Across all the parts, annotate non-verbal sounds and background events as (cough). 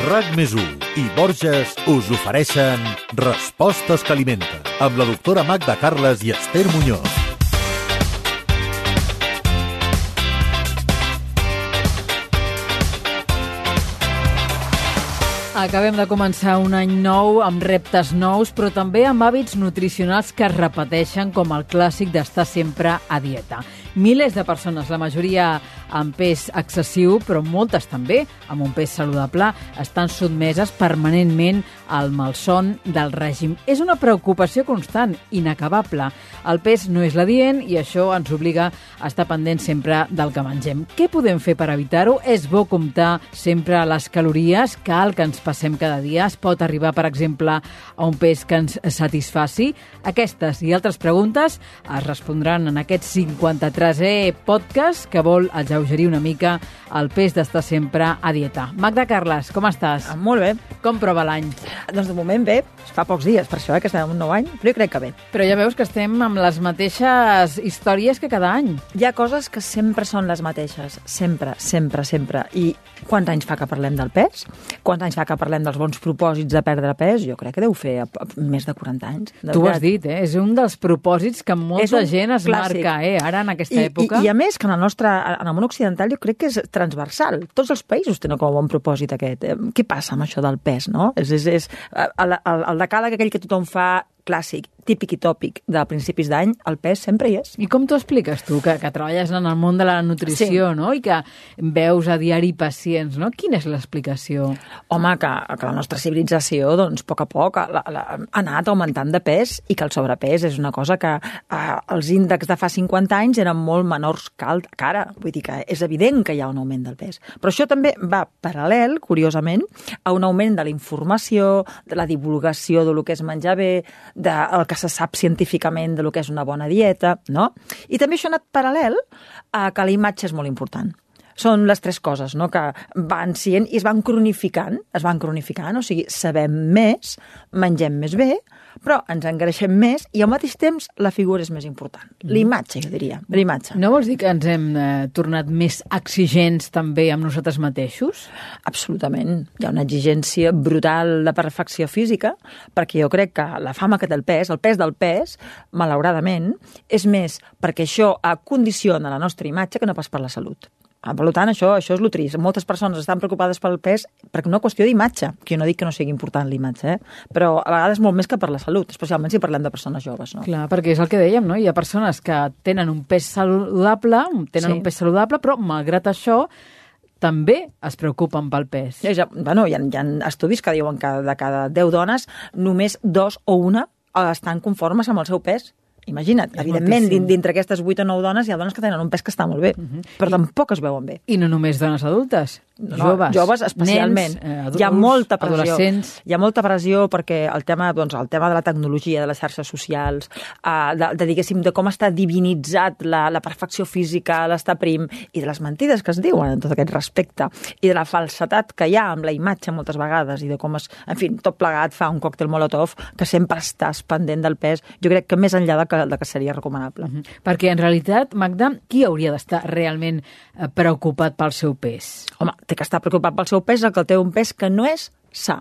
RAC més i Borges us ofereixen Respostes que alimenten amb la doctora Magda Carles i Esther Muñoz. Acabem de començar un any nou amb reptes nous, però també amb hàbits nutricionals que es repeteixen com el clàssic d'estar sempre a dieta. Milers de persones, la majoria amb pes excessiu, però moltes també amb un pes saludable, estan sotmeses permanentment al malson del règim. És una preocupació constant, inacabable. El pes no és la dient i això ens obliga a estar pendent sempre del que mengem. Què podem fer per evitar-ho? És bo comptar sempre les calories, cal que ens passem cada dia. Es pot arribar, per exemple, a un pes que ens satisfaci. Aquestes i altres preguntes es respondran en aquests 53 tresè podcast que vol alleugerir una mica el pes d'estar sempre a dieta. Magda Carles, com estàs? Ah, molt bé. Com prova l'any? Doncs de moment bé, fa pocs dies, per això eh, que estem en un nou any, però jo crec que bé. Però ja veus que estem amb les mateixes històries que cada any. Hi ha coses que sempre són les mateixes, sempre, sempre, sempre. I quants anys fa que parlem del pes? Quants anys fa que parlem dels bons propòsits de perdre pes? Jo crec que deu fer més de 40 anys. De tu ho has dit, eh? és un dels propòsits que molta gent es clàssic. marca eh? ara en aquest aquesta I, època. I, I a més, que en el nostre, en el món occidental jo crec que és transversal. Tots els països tenen com a bon propòsit aquest. Eh, què passa amb això del pes, no? És, és, és el, el, el decàleg aquell que tothom fa clàssic, típic i tòpic de principis d'any, el pes sempre hi és. I com t'ho expliques tu, que, que treballes en el món de la nutrició, sí. no?, i que veus a diari pacients, no? Quina és l'explicació? Home, que, que la nostra civilització, doncs, a poc a poc la, la, ha anat augmentant de pes i que el sobrepès és una cosa que eh, els índexs de fa 50 anys eren molt menors que, que ara. Vull dir que és evident que hi ha un augment del pes. Però això també va paral·lel, curiosament, a un augment de la informació, de la divulgació de lo que és menjar bé, del que se sap científicament de lo que és una bona dieta, no? I també això ha anat paral·lel a que la imatge és molt important són les tres coses no? que van sent i es van cronificant, es van cronificant, o sigui, sabem més, mengem més bé, però ens engreixem més i al mateix temps la figura és més important. Mm. L'imatge, jo diria, l'imatge. No vols dir que ens hem eh, tornat més exigents també amb nosaltres mateixos? Absolutament. Hi ha una exigència brutal de perfecció física, perquè jo crec que la fama que té el pes, el pes del pes, malauradament, és més perquè això condiciona la nostra imatge que no pas per la salut. Ah, per tant, això, això és el trist. Moltes persones estan preocupades pel pes per una qüestió d'imatge, que jo no dic que no sigui important l'imatge, eh? però a vegades molt més que per la salut, especialment si parlem de persones joves. No? Clar, perquè és el que dèiem, no? hi ha persones que tenen un pes saludable, tenen sí. un pes saludable, però malgrat això també es preocupen pel pes. Ja, ja, bueno, hi ha, hi ha estudis que diuen que de cada 10 dones, només dos o una estan conformes amb el seu pes Imagina't, és evidentment, moltíssim. dintre aquestes 8 o 9 dones hi ha dones que tenen un pes que està molt bé, uh mhm. -huh. però I, tampoc es veuen bé. I no només dones adultes, joves. Joves especialment. Nens, eh, adults, hi ha molta pressió. Adolescents. Hi ha molta pressió perquè el tema, doncs, el tema de la tecnologia, de les xarxes socials, eh, de, de, diguéssim, de com està divinitzat la, la perfecció física, l'estar prim, i de les mentides que es diuen en tot aquest respecte, i de la falsetat que hi ha amb la imatge moltes vegades, i de com es, en fi, tot plegat fa un còctel molotov que sempre estàs pendent del pes, jo crec que més enllà de que de que seria recomanable. Uh -huh. Perquè, en realitat, Magda, qui hauria d'estar realment eh, preocupat pel seu pes? Home, té que estar preocupat pel seu pes el que té un pes que no és sa.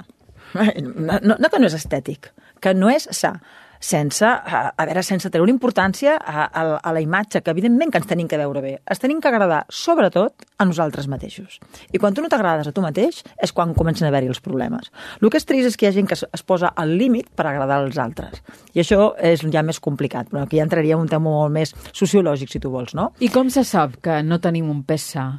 No, no, que no és estètic, que no és sa sense, a, a veure, sense treure importància a, a, a la imatge, que evidentment que ens tenim que veure bé. Es tenim que agradar, sobretot, a nosaltres mateixos. I quan tu no t'agrades a tu mateix és quan comencen a haver-hi els problemes. El que és trist és que hi ha gent que es, es posa al límit per agradar als altres. I això és ja més complicat, però aquí ja entraria un tema molt més sociològic, si tu vols, no? I com se sap que no tenim un pes sa?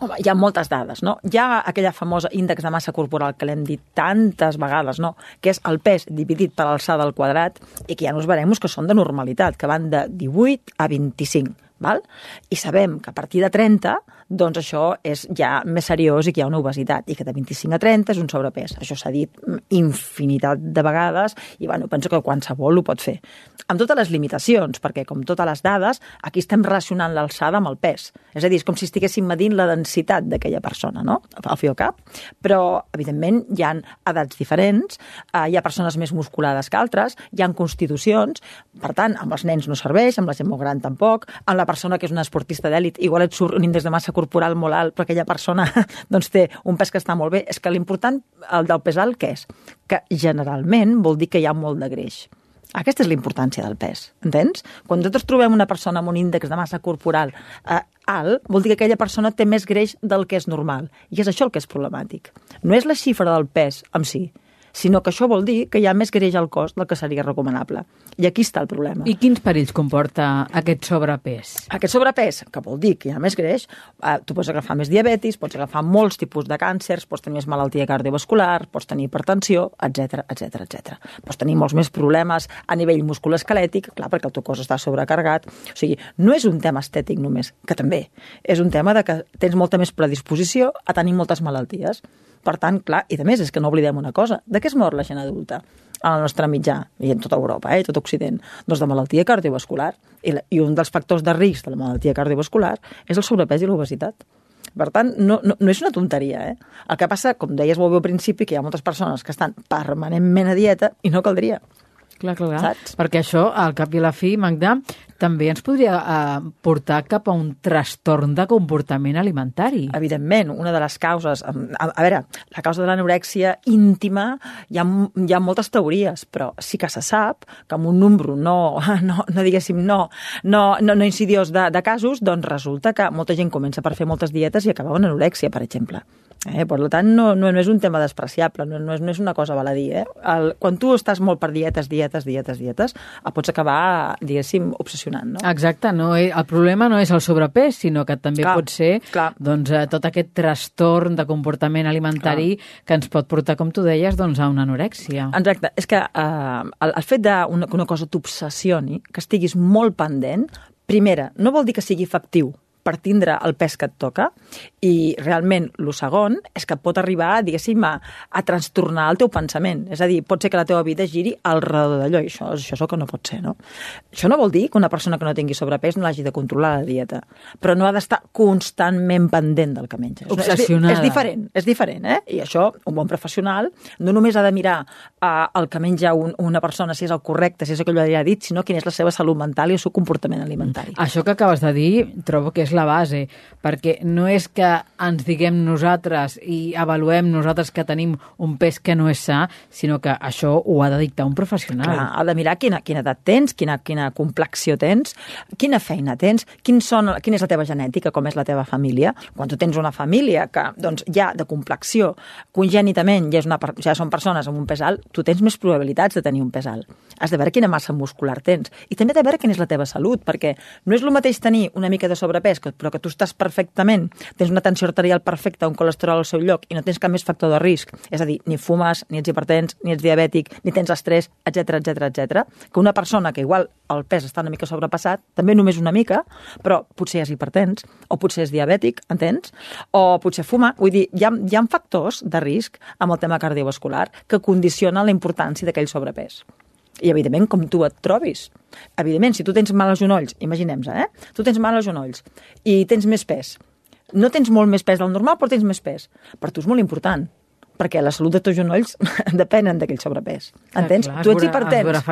Home, hi ha moltes dades, no? Hi ha aquella famosa índex de massa corporal que l'hem dit tantes vegades, no? Que és el pes dividit per l'alçada al quadrat i que hi ha uns que són de normalitat, que van de 18 a 25, val? I sabem que a partir de 30 doncs això és ja més seriós i que hi ha una obesitat i que de 25 a 30 és un sobrepès. Això s'ha dit infinitat de vegades i bueno, penso que qualsevol ho pot fer. Amb totes les limitacions, perquè com totes les dades, aquí estem relacionant l'alçada amb el pes. És a dir, és com si estiguéssim medint la densitat d'aquella persona, no? Al fi al cap. Però, evidentment, hi han edats diferents, eh, hi ha persones més musculades que altres, hi han constitucions, per tant, amb els nens no serveix, amb la gent molt gran tampoc, amb la persona que és una esportista d'èlit, igual et surt un índex de massa corporal molt alt, però aquella persona (laughs) doncs, té un pes que està molt bé. És que l'important, el del pes alt, què és? Que generalment vol dir que hi ha molt de greix. Aquesta és la importància del pes, entens? Quan nosaltres trobem una persona amb un índex de massa corporal eh, alt, vol dir que aquella persona té més greix del que és normal. I és això el que és problemàtic. No és la xifra del pes en si, sinó que això vol dir que hi ha més greix al cos del que seria recomanable. I aquí està el problema. I quins perills comporta aquest sobrepès? Aquest sobrepès, que vol dir que hi ha més greix, eh, tu pots agafar més diabetis, pots agafar molts tipus de càncers, pots tenir més malaltia cardiovascular, pots tenir hipertensió, etc etc etc. Pots tenir molts més problemes a nivell musculoesquelètic, clar, perquè el teu cos està sobrecarregat. O sigui, no és un tema estètic només, que també. És un tema de que tens molta més predisposició a tenir moltes malalties. Per tant, clar, i de més, és que no oblidem una cosa. De què es mor la gent adulta? a la nostra mitjà, i en tota Europa, eh, tot Occident, doncs de malaltia cardiovascular. I, la, I un dels factors de risc de la malaltia cardiovascular és el sobrepès i l'obesitat. Per tant, no, no, no és una tonteria. Eh? El que passa, com deies molt bé al principi, que hi ha moltes persones que estan permanentment a dieta i no caldria. Clar, clar, clar. Saps? Perquè això, al cap i a la fi, Magda, també ens podria eh, portar cap a un trastorn de comportament alimentari. Evidentment, una de les causes... A, a veure, la causa de l'anorèxia íntima hi ha, hi ha moltes teories, però sí que se sap que amb un número no, (laughs) no, no diguéssim, no, no, no, no insidiós de, de casos, doncs resulta que molta gent comença per fer moltes dietes i acaba amb anorèxia, per exemple. Eh? Per tant, no, no, no és un tema despreciable, no, no, és, no és una cosa baladí. Eh? El, quan tu estàs molt per dietes, dietes, dietes, dietes, pots acabar, diguéssim, obsessionant. No? Exacte, no, eh, el problema no és el sobrepès, sinó que també Clar, pot ser clar. doncs, eh, tot aquest trastorn de comportament alimentari que ens pot portar, com tu deies, doncs, a una anorèxia. Exacte, és que eh, el, el fet de una, que una cosa t'obsessioni, que estiguis molt pendent, primera, no vol dir que sigui efectiu, per tindre el pes que et toca i realment el segon és que pot arribar, diguéssim, a, a trastornar el teu pensament. És a dir, pot ser que la teva vida giri al redor d'allò i això, això és el que no pot ser, no? Això no vol dir que una persona que no tingui sobrepès no l'hagi de controlar la dieta, però no ha d'estar constantment pendent del que menja. Obsessionada. És, és diferent, és diferent, eh? I això, un bon professional no només ha de mirar uh, el que menja un, una persona, si és el correcte, si és el que ell ha dit, sinó quina és la seva salut mental i el seu comportament alimentari. Això que acabes de dir trobo que és la base, perquè no és que ens diguem nosaltres i avaluem nosaltres que tenim un pes que no és sa, sinó que això ho ha de dictar un professional. Clar, ha de mirar quina, quina edat tens, quina, quina complexió tens, quina feina tens, quin són, quina és la teva genètica, com és la teva família. Quan tu tens una família que doncs, ja de complexió, congènitament, ja, és una, ja són persones amb un pes alt, tu tens més probabilitats de tenir un pes alt. Has de veure quina massa muscular tens. I també de veure quina és la teva salut, perquè no és el mateix tenir una mica de sobrepès, que- però que tu estàs perfectament, tens una tensió arterial perfecta, un colesterol al seu lloc i no tens cap més factor de risc, és a dir, ni fumes, ni ets hipertens, ni ets diabètic, ni tens estrès, etc etc etc. que una persona que igual el pes està una mica sobrepassat, també només una mica, però potser és hipertens, o potser és diabètic, entens? O potser fuma. Vull dir, hi ha, hi ha factors de risc amb el tema cardiovascular que condicionen la importància d'aquell sobrepès. I, evidentment, com tu et trobis. Evidentment, si tu tens mal als genolls, imaginem eh? Tu tens mal als genolls i tens més pes. No tens molt més pes del normal, però tens més pes. Per tu és molt important, perquè la salut de teus genolls (laughs) depenen d'aquell sobrepès. Clar, Entens? clar, es tu ets hipertens.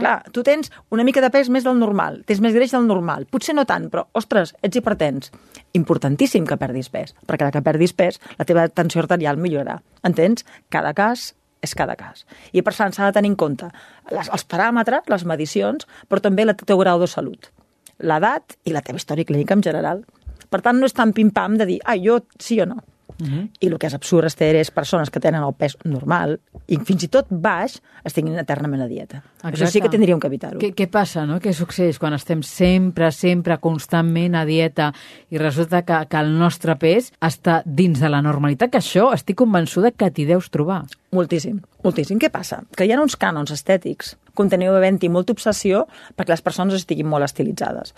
Clar, tu tens una mica de pes més del normal, tens més greix del normal. Potser no tant, però, ostres, ets hipertens. Importantíssim que perdis pes, perquè la que perdis pes, la teva tensió arterial millorarà. Entens? Cada cas és cada cas. I per tant s'ha de tenir en compte les, els paràmetres, les medicions, però també el teu grau de salut, l'edat i la teva història clínica en general. Per tant, no és tan pim-pam de dir, ah, jo sí o no. Uh -huh. I el que és absurd, Esther, és persones que tenen el pes normal i fins i tot baix estiguin eternament a dieta. Això sí que tindríem que evitar-ho. Què, què passa, no? Què succeeix quan estem sempre, sempre, constantment a dieta i resulta que, que el nostre pes està dins de la normalitat? Que això estic convençuda que t'hi deus trobar. Moltíssim, moltíssim. Què passa? Que hi ha uns cànons estètics continua havent-hi molta obsessió perquè les persones estiguin molt estilitzades.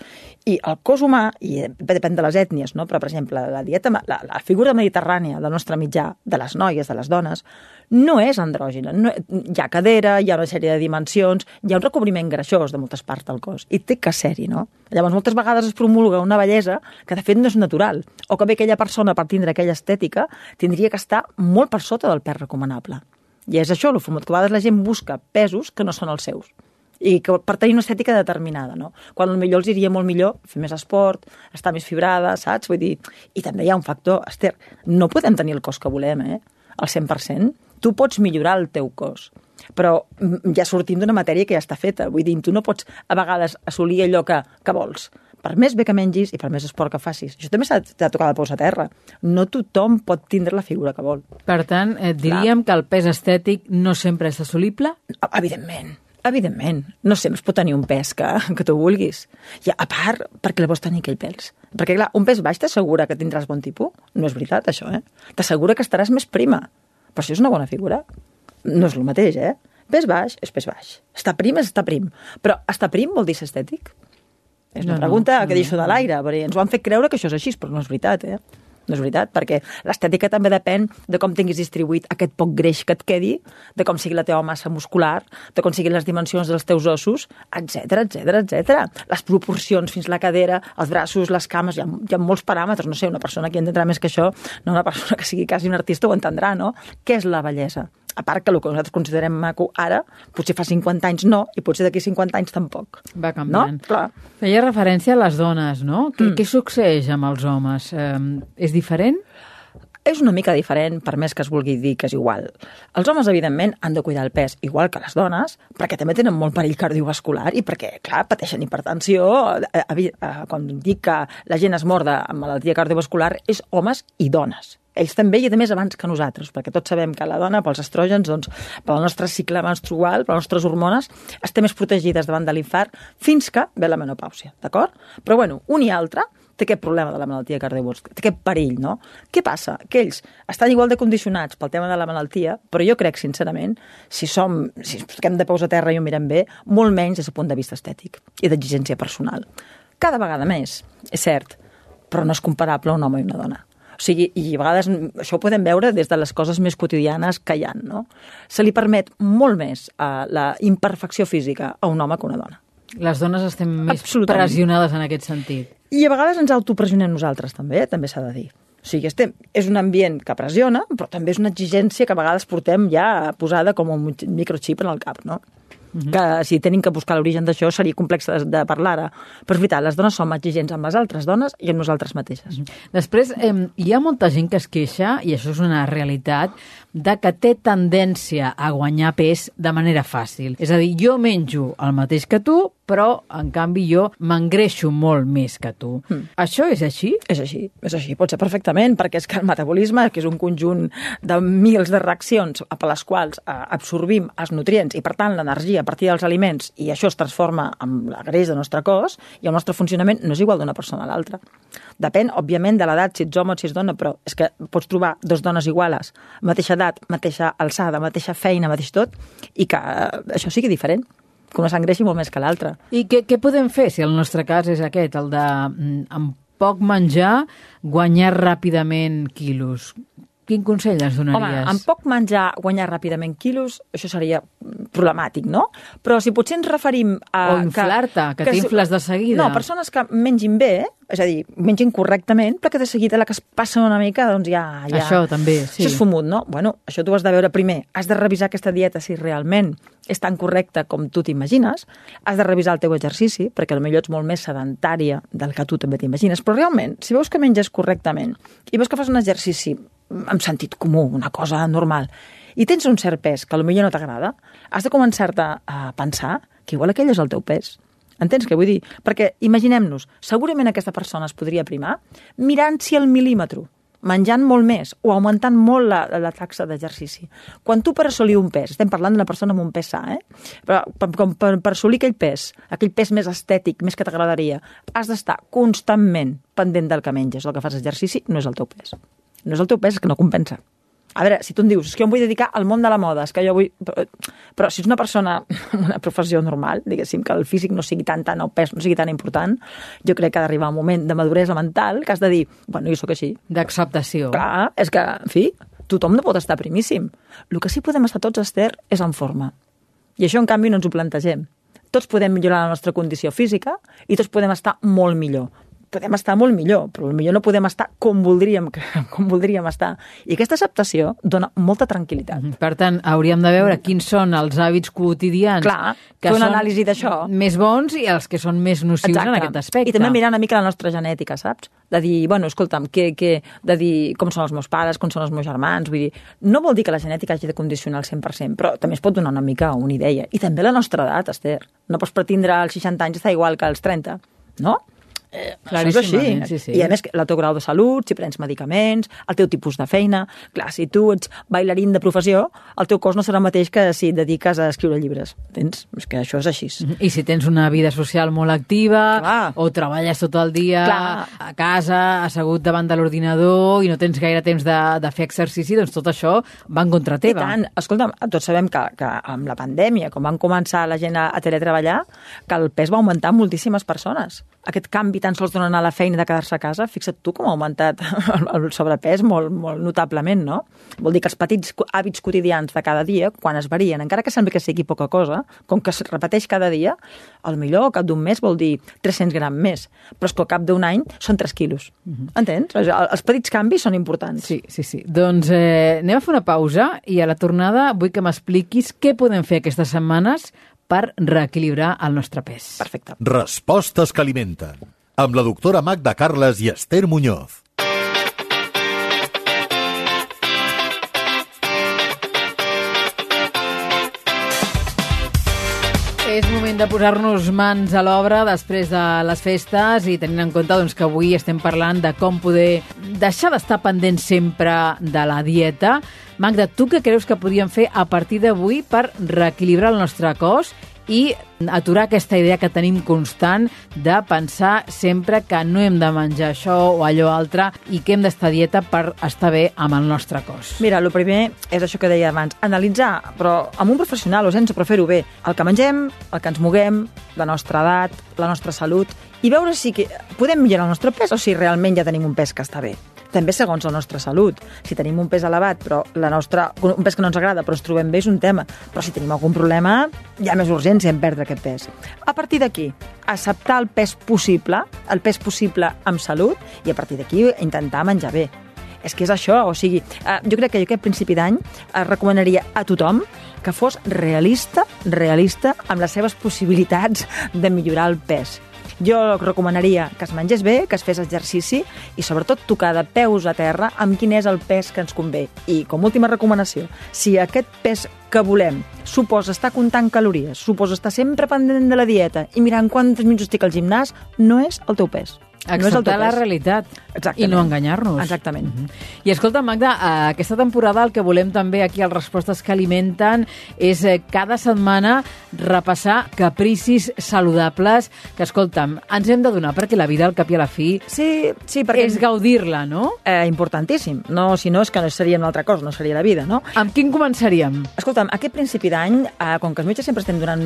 I el cos humà, i depèn de les ètnies, no? però per exemple, la dieta, la, la figura mediterrània del nostre mitjà, de les noies, de les dones, no és andrògina. No, hi ha cadera, hi ha una sèrie de dimensions, hi ha un recobriment greixós de moltes parts del cos, i té que ser-hi, no? Llavors, moltes vegades es promulga una bellesa que, de fet, no és natural, o que bé aquella persona, per tindre aquella estètica, tindria que estar molt per sota del pes recomanable. I és això, format que a vegades la gent busca pesos que no són els seus. i que per tenir una estètica determinada, no? Quan millor els iria molt millor fer més esport, estar més fibrada, saps? Vull dir, i també hi ha un factor, Esther, no podem tenir el cos que volem, eh? Al 100%. Tu pots millorar el teu cos, però mm, ja sortim d'una matèria que ja està feta. Vull dir, tu no pots a vegades assolir allò que, que vols per més bé que mengis i per més esport que facis. Això també s'ha de tocar la peus a terra. No tothom pot tindre la figura que vol. Per tant, eh, diríem Clar. que el pes estètic no sempre és assolible? Evidentment. Evidentment, no sempre es pot tenir un pes que, que tu vulguis. I a part, perquè la vols tenir aquell pèls. Perquè, clar, un pes baix t'assegura que tindràs bon tipus? No és veritat, això, eh? T'assegura que estaràs més prima. Però això és una bona figura. No és el mateix, eh? Pes baix és pes baix. Estar prim és estar prim. Però estar prim vol dir ser estètic? És una no, pregunta no, que deixo de l'aire, perquè ens ho han fet creure que això és així, però no és veritat, eh? No és veritat, perquè l'estètica també depèn de com tinguis distribuït aquest poc greix que et quedi, de com sigui la teva massa muscular, de com siguin les dimensions dels teus ossos, etc etc etc. Les proporcions fins la cadera, els braços, les cames, hi ha, hi ha molts paràmetres. No sé, una persona que entendrà més que això, no una persona que sigui quasi un artista ho entendrà, no? Què és la bellesa? A part que el que nosaltres considerem maco ara, potser fa 50 anys no, i potser d'aquí 50 anys tampoc. Va canviant. No? Clar. Feia referència a les dones, no? Què, mm. què succeeix amb els homes? Eh, és diferent? És una mica diferent, per més que es vulgui dir que és igual. Els homes, evidentment, han de cuidar el pes, igual que les dones, perquè també tenen molt perill cardiovascular i perquè, clar, pateixen hipertensió. Eh, eh, eh, quan dic que la gent es morda amb malaltia cardiovascular, és homes i dones ells també i a més abans que nosaltres, perquè tots sabem que la dona, pels estrògens, doncs, pel nostre cicle menstrual, per les nostres hormones, estem més protegides davant de l'infart fins que ve la menopàusia, d'acord? Però bueno, un i altre té aquest problema de la malaltia cardiovascular, té aquest perill, no? Què passa? Que ells estan igual de condicionats pel tema de la malaltia, però jo crec, sincerament, si som, si ens posem de peus a terra i ho mirem bé, molt menys des del punt de vista estètic i d'exigència personal. Cada vegada més, és cert, però no és comparable un home i una dona. O sigui, i a vegades això ho podem veure des de les coses més quotidianes que hi ha, no? Se li permet molt més uh, la imperfecció física a un home que a una dona. Les dones estem més pressionades en aquest sentit. I a vegades ens autopressionem nosaltres també, també s'ha de dir. O sigui, estem, és un ambient que pressiona, però també és una exigència que a vegades portem ja posada com un microchip en el cap, no? Que si tenim que buscar l'origen d'això seria complex de, de parlar ara. Però és veritat, les dones som exigents amb les altres dones i amb nosaltres mateixes. -huh. Després, eh, hi ha molta gent que es queixa, i això és una realitat, de que té tendència a guanyar pes de manera fàcil. És a dir, jo menjo el mateix que tu, però, en canvi, jo m'engreixo molt més que tu. Mm. Això és així? És així, és així. Pot ser perfectament, perquè és que el metabolisme, que és un conjunt de mils de reaccions per les quals eh, absorbim els nutrients i, per tant, l'energia a partir dels aliments i això es transforma en la greix del nostre cos i el nostre funcionament no és igual d'una persona a l'altra. Depèn, òbviament, de l'edat, si ets home o si ets dona, però és que pots trobar dos dones iguales, mateixa edat, mateixa alçada, mateixa feina, mateix tot, i que eh, això sigui diferent que una s'engreixi molt més que l'altra. I què, què podem fer si el nostre cas és aquest, el de mm, amb poc menjar guanyar ràpidament quilos? Quin consell ens donaries? Home, amb poc menjar, guanyar ràpidament quilos, això seria problemàtic, no? Però si potser ens referim a... O inflar-te, que, que t'infles de seguida. No, persones que mengin bé, és a dir, mengin correctament, però que de seguida la que es passa una mica, doncs ja... ja això també, sí. Això és fumut, no? Bueno, això tu has de veure primer. Has de revisar aquesta dieta si realment és tan correcta com tu t'imagines. Has de revisar el teu exercici, perquè potser ets molt més sedentària del que tu també t'imagines. Però realment, si veus que menges correctament i veus que fas un exercici amb sentit comú, una cosa normal, i tens un cert pes que potser no t'agrada, has de començar-te a pensar que igual aquell és el teu pes. Entens què vull dir? Perquè imaginem-nos, segurament aquesta persona es podria primar mirant si el mil·límetre menjant molt més o augmentant molt la, la taxa d'exercici. Quan tu per assolir un pes, estem parlant d'una persona amb un pes sa, eh? però per, per, per assolir aquell pes, aquell pes més estètic, més que t'agradaria, has d'estar constantment pendent del que menges, el que fas exercici, no és el teu pes. No és el teu pes, és que no compensa. A veure, si tu em dius, és que jo em vull dedicar al món de la moda, és que jo vull... Però si ets una persona (laughs) amb una professió normal, diguéssim, que el físic no sigui tan, tan, el pes no sigui tan important, jo crec que ha d'arribar un moment de maduresa mental que has de dir, bueno, jo sóc així. D'acceptació. Clar, és que, en fi, tothom no pot estar primíssim. El que sí podem estar tots, Esther, és en forma. I això, en canvi, no ens ho plantegem. Tots podem millorar la nostra condició física i tots podem estar molt millor podem estar molt millor, però millor no podem estar com voldríem, (laughs) com voldríem estar. I aquesta acceptació dona molta tranquil·litat. Per tant, hauríem de veure quins són els hàbits quotidians Clar, que són anàlisi d'això. més bons i els que són més nocius en aquest aspecte. I també mirar una mica la nostra genètica, saps? De dir, bueno, escolta'm, que, que, de dir com són els meus pares, com són els meus germans, vull dir, no vol dir que la genètica hagi de condicionar al 100%, però també es pot donar una mica una idea. I també la nostra edat, Esther. No pots pretendre als 60 anys estar igual que als 30, no? Eh, això és així. Sí, sí. I a més, el teu grau de salut, si prens medicaments, el teu tipus de feina... Clar, si tu ets bailarín de professió, el teu cos no serà el mateix que si et dediques a escriure llibres. Entens? És que això és així. I si tens una vida social molt activa, Clar. o treballes tot el dia Clar. a casa, assegut davant de l'ordinador, i no tens gaire temps de, de fer exercici, doncs tot això va en contra I teva. tant. Escolta'm, tots sabem que, que amb la pandèmia, quan van començar la gent a, a teletreballar, que el pes va augmentar en moltíssimes persones. Aquest canvi tan sols d'anar a la feina de quedar-se a casa, fixa't tu com ha augmentat (laughs) el, el sobrepès molt, molt notablement, no? Vol dir que els petits hàbits quotidians de cada dia, quan es varien, encara que sembli que sigui poca cosa, com que es repeteix cada dia, al millor al cap d'un mes vol dir 300 gram més, però és que al cap d'un any són 3 quilos. Entens? O sigui, Els petits canvis són importants. Sí, sí, sí. Doncs eh, anem a fer una pausa i a la tornada vull que m'expliquis què podem fer aquestes setmanes per reequilibrar el nostre pes. Perfecte. Respostes que alimenten. Amb la doctora Magda Carles i Esther Muñoz. És moment de posar-nos mans a l'obra després de les festes i tenint en compte doncs, que avui estem parlant de com poder deixar d'estar pendent sempre de la dieta. Magda, tu què creus que podríem fer a partir d'avui per reequilibrar el nostre cos i aturar aquesta idea que tenim constant de pensar sempre que no hem de menjar això o allò altre i que hem d'estar dieta per estar bé amb el nostre cos. Mira, el primer és això que deia abans, analitzar, però amb un professional o sense, però fer-ho bé. El que mengem, el que ens moguem, la nostra edat, la nostra salut, i veure si que podem millorar el nostre pes o si realment ja tenim un pes que està bé. També segons la nostra salut. Si tenim un pes elevat, però la nostra, un pes que no ens agrada, però ens trobem bé, és un tema. Però si tenim algun problema, hi ha més urgència en perdre aquest pes. A partir d'aquí, acceptar el pes possible, el pes possible amb salut, i a partir d'aquí intentar menjar bé. És que és això, o sigui, eh, jo crec que jo aquest principi d'any eh, recomanaria a tothom que fos realista, realista amb les seves possibilitats de millorar el pes. Jo recomanaria que es mengés bé, que es fes exercici i sobretot tocar de peus a terra amb quin és el pes que ens convé. I com última recomanació, si aquest pes que volem suposa estar comptant calories, suposa estar sempre pendent de la dieta i mirant quants minuts estic al gimnàs, no és el teu pes. No és el Acceptar la realitat Exactament. i no enganyar-nos. Exactament. Mhm. I escolta, Magda, eh, aquesta temporada el que volem també aquí als Respostes que alimenten és eh, cada setmana repassar capricis saludables que, escolta'm, ens hem de donar perquè la vida al cap i a la fi Sí, sí, perquè... és gaudir-la, no? eh, importantíssim. No, si no, és que no seria una altra cosa, no seria la vida, no? Amb quin començaríem? Escolta'm, aquest principi d'any, eh, com que els metges sempre estem donant...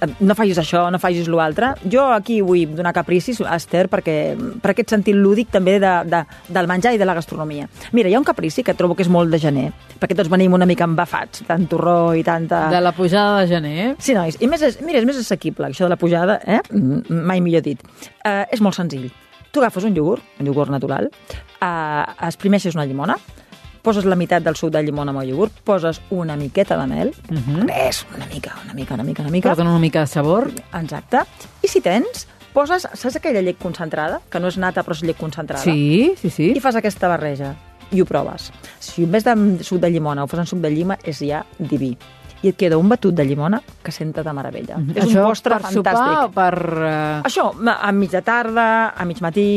eh, No facis això, no facis l'altre, jo aquí vull donar capricis, Esther, perquè, per aquest sentit lúdic també de, de, del menjar i de la gastronomia. Mira, hi ha un caprici que trobo que és molt de gener, perquè tots venim una mica embafats, tant torró i tanta... De la pujada de gener? Sí, nois, i més, és- mira, és més assequible, això de la pujada, eh? Mai millor dit. Eh, és molt senzill. Tu agafes un iogurt, un iogurt natural, eh, exprimeixes una llimona, poses la meitat del suc de llimona amb el iogurt, poses una miqueta de mel, uh -huh. més, una mica, una mica, una mica, una mica. Per donar una mica de sabor? Exacte. I si tens, poses, saps aquella llet concentrada? Que no és nata, però és llet concentrada? Sí, sí, sí. I fas aquesta barreja i ho proves. Si en vez de suc de llimona ho fas en suc de llima, és ja diví. I et queda un batut de llimona que senta de meravella. És Això un postre per fantàstic. sopar per... Uh... Això, a mitja tarda, a mig matí,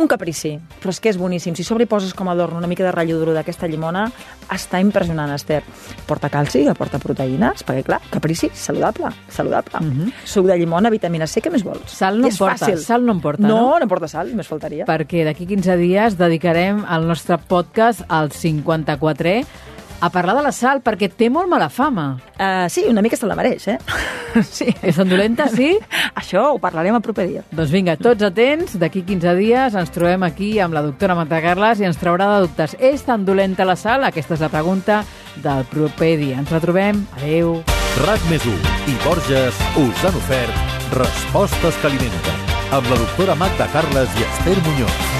un caprici, però és que és boníssim. Si sobre hi poses com a adorn una mica de ratlladura d'aquesta llimona, està impressionant, Esther. Porta calci, porta proteïnes, perquè clar, caprici, saludable, saludable. Suc de llimona, vitamina C, què més vols? Sal no és porta, fàcil. sal no en porta, no? no? No, porta sal, més faltaria. perquè d'aquí 15 dies dedicarem el nostre podcast al 54è a parlar de la sal, perquè té molt mala fama. Uh, sí, una mica se la mereix, eh? (laughs) sí. És tan dolenta, sí? (laughs) Això ho parlarem el proper dia. Doncs vinga, tots atents, d'aquí 15 dies ens trobem aquí amb la doctora Marta Carles i ens traurà de dubtes. És tan dolenta la sal? Aquesta és la pregunta del proper dia. Ens la trobem. Adeu. RAC més i Borges us han ofert Respostes que alimenten. amb la doctora Magda Carles i Esther Muñoz.